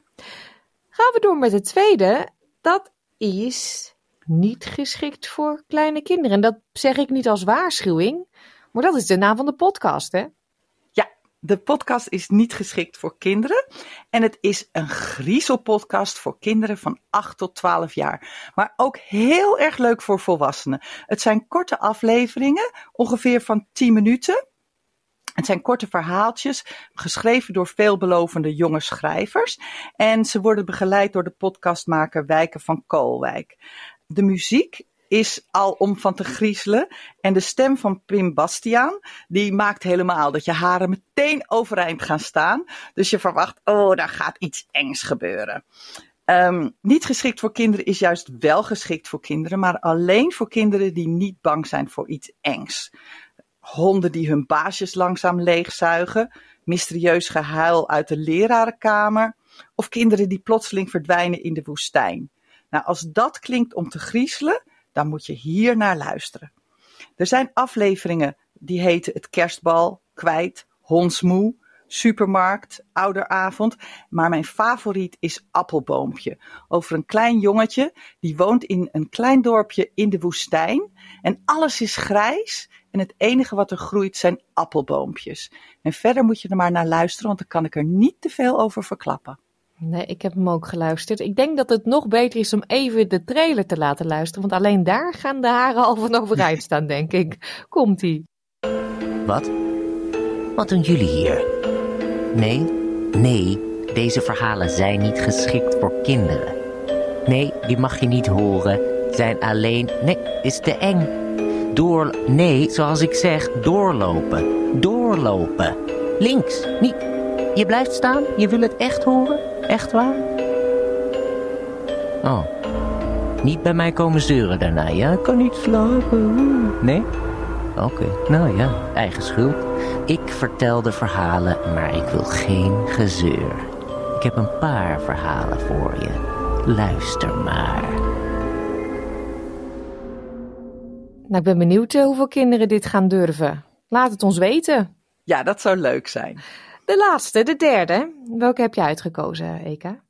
Gaan we door met het tweede. Dat is niet geschikt voor kleine kinderen. En dat zeg ik niet als waarschuwing, maar dat is de naam van de podcast, hè? De podcast is niet geschikt voor kinderen. En het is een griezelpodcast voor kinderen van 8 tot 12 jaar. Maar ook heel erg leuk voor volwassenen. Het zijn korte afleveringen, ongeveer van 10 minuten. Het zijn korte verhaaltjes, geschreven door veelbelovende jonge schrijvers. En ze worden begeleid door de podcastmaker Wijken van Koolwijk. De muziek is al om van te griezelen. En de stem van Pim Bastiaan, die maakt helemaal dat je haren meteen overeind gaan staan. Dus je verwacht, oh, daar gaat iets engs gebeuren. Um, niet geschikt voor kinderen is juist wel geschikt voor kinderen, maar alleen voor kinderen die niet bang zijn voor iets engs. Honden die hun baasjes langzaam leegzuigen, mysterieus gehuil uit de lerarenkamer of kinderen die plotseling verdwijnen in de woestijn. Nou, als dat klinkt om te griezelen, dan moet je hier naar luisteren. Er zijn afleveringen die heten Het Kerstbal, Kwijt, Hondsmoe, Supermarkt, Ouderavond. Maar mijn favoriet is Appelboompje. Over een klein jongetje die woont in een klein dorpje in de woestijn. En alles is grijs. En het enige wat er groeit zijn appelboompjes. En verder moet je er maar naar luisteren, want dan kan ik er niet te veel over verklappen. Nee, ik heb hem ook geluisterd. Ik denk dat het nog beter is om even de trailer te laten luisteren. Want alleen daar gaan de haren al van overeind staan, denk ik. Komt-ie. Wat? Wat doen jullie hier? Nee, nee, deze verhalen zijn niet geschikt voor kinderen. Nee, die mag je niet horen. Zijn alleen... Nee, is te eng. Door... Nee, zoals ik zeg, doorlopen. Doorlopen. Links, niet... Je blijft staan? Je wil het echt horen? Echt waar? Oh. Niet bij mij komen zeuren daarna, ja? Ik kan niet slapen. Nee? Oké, nou ja, eigen schuld. Ik vertel de verhalen, maar ik wil geen gezeur. Ik heb een paar verhalen voor je. Luister maar. Nou, ik ben benieuwd eh, hoeveel kinderen dit gaan durven. Laat het ons weten. Ja, dat zou leuk zijn. De laatste, de derde. Welke heb je uitgekozen, Eka?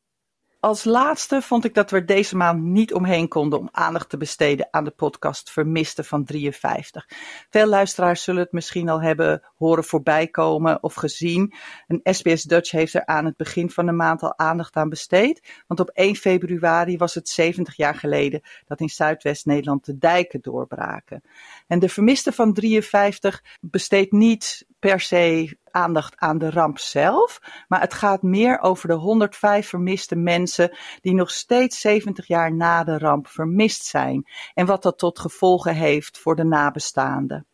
Als laatste vond ik dat we deze maand niet omheen konden om aandacht te besteden aan de podcast Vermiste van 53. Veel luisteraars zullen het misschien al hebben horen voorbij komen of gezien. Een SBS Dutch heeft er aan het begin van de maand al aandacht aan besteed. Want op 1 februari was het 70 jaar geleden dat in Zuidwest-Nederland de dijken doorbraken. En de Vermiste van 53 besteedt niet per se aandacht aan de ramp zelf, maar het gaat meer over de 105 vermiste mensen die nog steeds 70 jaar na de ramp vermist zijn en wat dat tot gevolgen heeft voor de nabestaanden.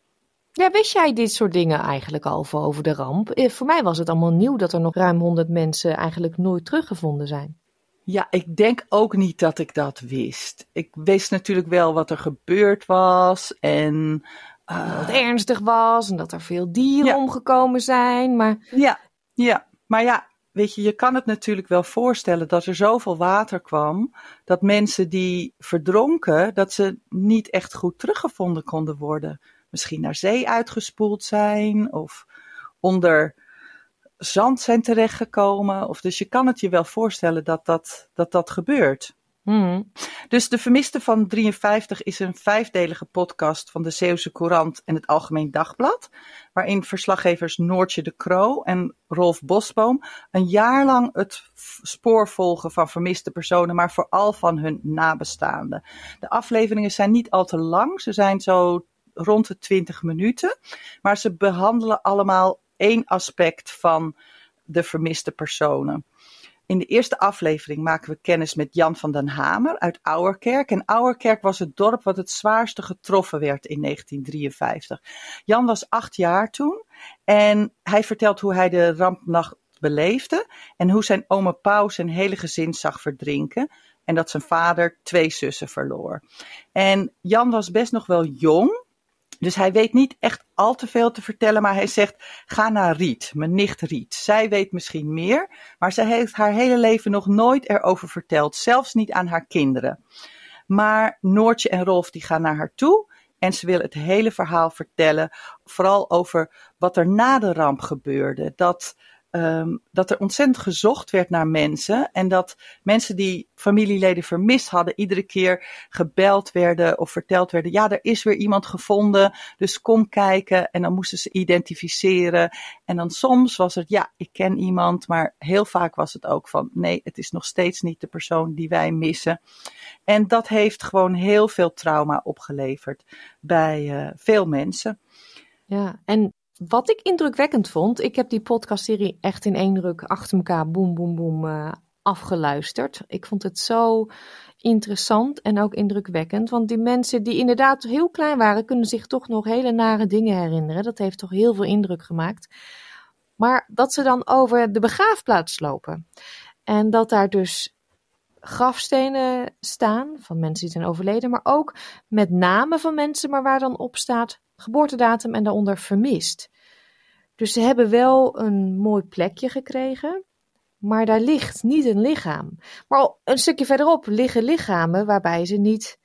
Ja, wist jij dit soort dingen eigenlijk al over de ramp? Eh, voor mij was het allemaal nieuw dat er nog ruim 100 mensen eigenlijk nooit teruggevonden zijn. Ja, ik denk ook niet dat ik dat wist. Ik wist natuurlijk wel wat er gebeurd was en uh, dat het ernstig was en dat er veel dieren omgekomen zijn. Maar... Ja, ja, maar ja, weet je, je kan het natuurlijk wel voorstellen dat er zoveel water kwam dat mensen die verdronken, dat ze niet echt goed teruggevonden konden worden. Misschien naar zee uitgespoeld zijn of onder zand zijn terechtgekomen. Of dus je kan het je wel voorstellen dat dat, dat, dat gebeurt. Hmm. Dus De Vermiste van 53 is een vijfdelige podcast van de Zeeuwse Courant en het Algemeen Dagblad. Waarin verslaggevers Noortje de Kroo en Rolf Bosboom een jaar lang het spoor volgen van vermiste personen, maar vooral van hun nabestaanden. De afleveringen zijn niet al te lang, ze zijn zo rond de 20 minuten. Maar ze behandelen allemaal één aspect van de vermiste personen. In de eerste aflevering maken we kennis met Jan van den Hamer uit Ouwerkerk. En Ouwerkerk was het dorp wat het zwaarste getroffen werd in 1953. Jan was acht jaar toen en hij vertelt hoe hij de rampnacht beleefde en hoe zijn oma Pauw zijn hele gezin zag verdrinken. En dat zijn vader twee zussen verloor. En Jan was best nog wel jong, dus hij weet niet echt al te veel te vertellen, maar hij zegt: ga naar Riet, mijn nicht Riet. Zij weet misschien meer, maar zij heeft haar hele leven nog nooit erover verteld, zelfs niet aan haar kinderen. Maar Noortje en Rolf die gaan naar haar toe en ze wil het hele verhaal vertellen, vooral over wat er na de ramp gebeurde. Dat Ehm, dat er ontzettend gezocht werd naar mensen. En dat mensen die familieleden vermist hadden, iedere keer gebeld werden of verteld werden: ja, er is weer iemand gevonden, dus kom kijken. En dan moesten ze identificeren. En dan soms was het: ja, ik ken iemand, maar heel vaak was het ook van: nee, het is nog steeds niet de persoon die wij missen. En dat heeft gewoon heel veel trauma opgeleverd bij uh, veel mensen. Ja, en wat ik indrukwekkend vond, ik heb die podcastserie echt in één ruk achter elkaar boem, boem, boem uh, afgeluisterd. Ik vond het zo interessant en ook indrukwekkend. Want die mensen die inderdaad heel klein waren, kunnen zich toch nog hele nare dingen herinneren. Dat heeft toch heel veel indruk gemaakt. Maar dat ze dan over de begraafplaats lopen. En dat daar dus grafstenen staan van mensen die zijn overleden, maar ook met namen van mensen, maar waar dan op staat geboortedatum en daaronder vermist. Dus ze hebben wel een mooi plekje gekregen, maar daar ligt niet een lichaam. Maar een stukje verderop liggen lichamen waarbij ze niet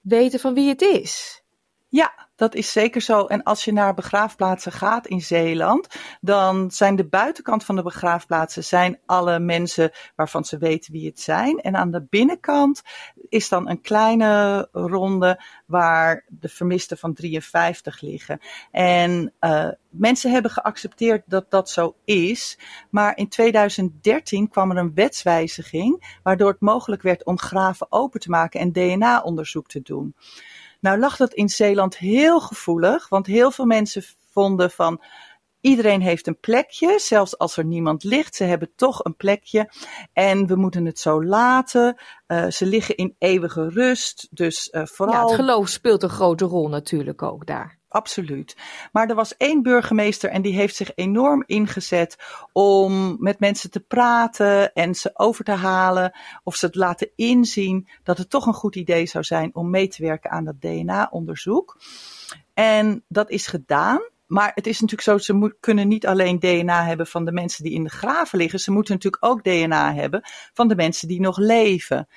weten van wie het is. Ja, dat is zeker zo. En als je naar begraafplaatsen gaat in Zeeland, dan zijn de buitenkant van de begraafplaatsen zijn alle mensen waarvan ze weten wie het zijn. En aan de binnenkant is dan een kleine ronde waar de vermisten van 53 liggen. En uh, mensen hebben geaccepteerd dat dat zo is. Maar in 2013 kwam er een wetswijziging waardoor het mogelijk werd om graven open te maken en DNA-onderzoek te doen. Nou lag dat in Zeeland heel gevoelig, want heel veel mensen vonden van iedereen heeft een plekje, zelfs als er niemand ligt. Ze hebben toch een plekje en we moeten het zo laten. Uh, ze liggen in eeuwige rust, dus uh, vooral. Ja, het geloof speelt een grote rol natuurlijk ook daar absoluut. Maar er was één burgemeester en die heeft zich enorm ingezet om met mensen te praten en ze over te halen of ze het laten inzien dat het toch een goed idee zou zijn om mee te werken aan dat DNA-onderzoek. En dat is gedaan. Maar het is natuurlijk zo, ze kunnen niet alleen DNA hebben van de mensen die in de graven liggen. Ze moeten natuurlijk ook DNA hebben van de mensen die nog leven.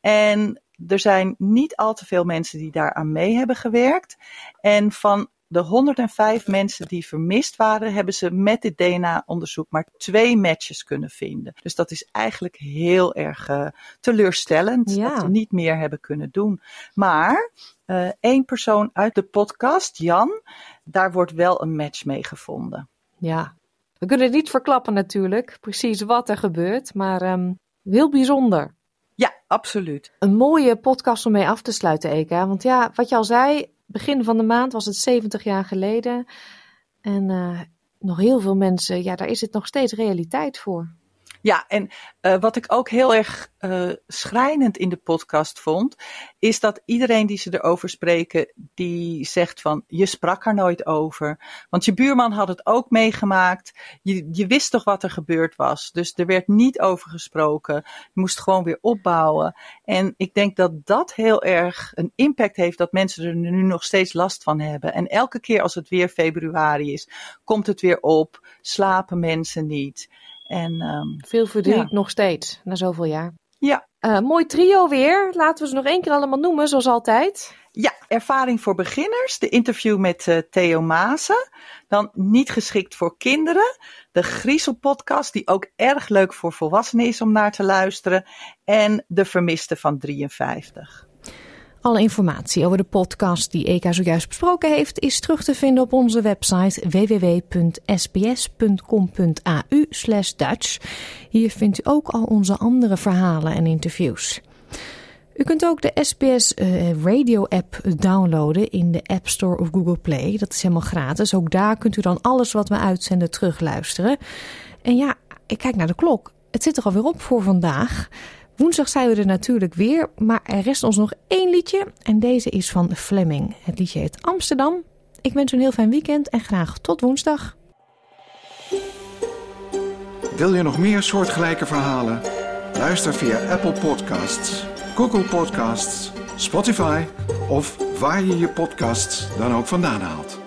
En er zijn niet al te veel mensen die daaraan mee hebben gewerkt. En van de 105 mensen die vermist waren, hebben ze met dit DNA-onderzoek maar twee matches kunnen vinden. Dus dat is eigenlijk heel erg uh, teleurstellend dat we niet meer hebben kunnen doen. Maar uh, één persoon uit de podcast, Jan, daar wordt wel een match mee gevonden. Ja, we kunnen het niet verklappen natuurlijk, precies wat er gebeurt, maar um, heel bijzonder. Ja, absoluut. Een mooie podcast om mee af te sluiten, Eka. Want ja, wat je al zei, begin van de maand was het 70 jaar geleden. En uh, nog heel veel mensen, ja, daar is het nog steeds realiteit voor. Ja, en uh, wat ik ook heel erg uh, schrijnend in de podcast vond, is dat iedereen die ze erover spreken, die zegt van je sprak er nooit over. Want je buurman had het ook meegemaakt. Je, je wist toch wat er gebeurd was. Dus er werd niet over gesproken. Je moest gewoon weer opbouwen. En ik denk dat dat heel erg een impact heeft dat mensen er nu nog steeds last van hebben. En elke keer als het weer februari is, komt het weer op, slapen mensen niet. En, um, Veel verdriet nog steeds, na zoveel jaar. Ja. Uh, mooi trio weer. Laten we ze nog één keer allemaal noemen, zoals altijd. Ja, ervaring voor beginners. De interview met uh, Theo Maassen. Dan niet geschikt voor kinderen. De Griezel-podcast, die ook erg leuk voor volwassenen is om naar te luisteren. En De Vermiste van 53. Alle informatie over de podcast die Eka zojuist besproken heeft is terug te vinden op onze website www.sbs.com.au Dutch. Hier vindt u ook al onze andere verhalen en interviews. U kunt ook de SBS uh, Radio app downloaden in de App Store of Google Play. Dat is helemaal gratis. Ook daar kunt u dan alles wat we uitzenden terugluisteren. En ja, ik kijk naar de klok. Het zit er alweer op voor vandaag. Woensdag zijn we er natuurlijk weer, maar er rest ons nog één liedje. En deze is van Fleming. Het liedje heet Amsterdam. Ik wens u een heel fijn weekend en graag tot woensdag. Wil je nog meer soortgelijke verhalen? Luister via Apple Podcasts, Google Podcasts, Spotify of waar je je podcasts dan ook vandaan haalt.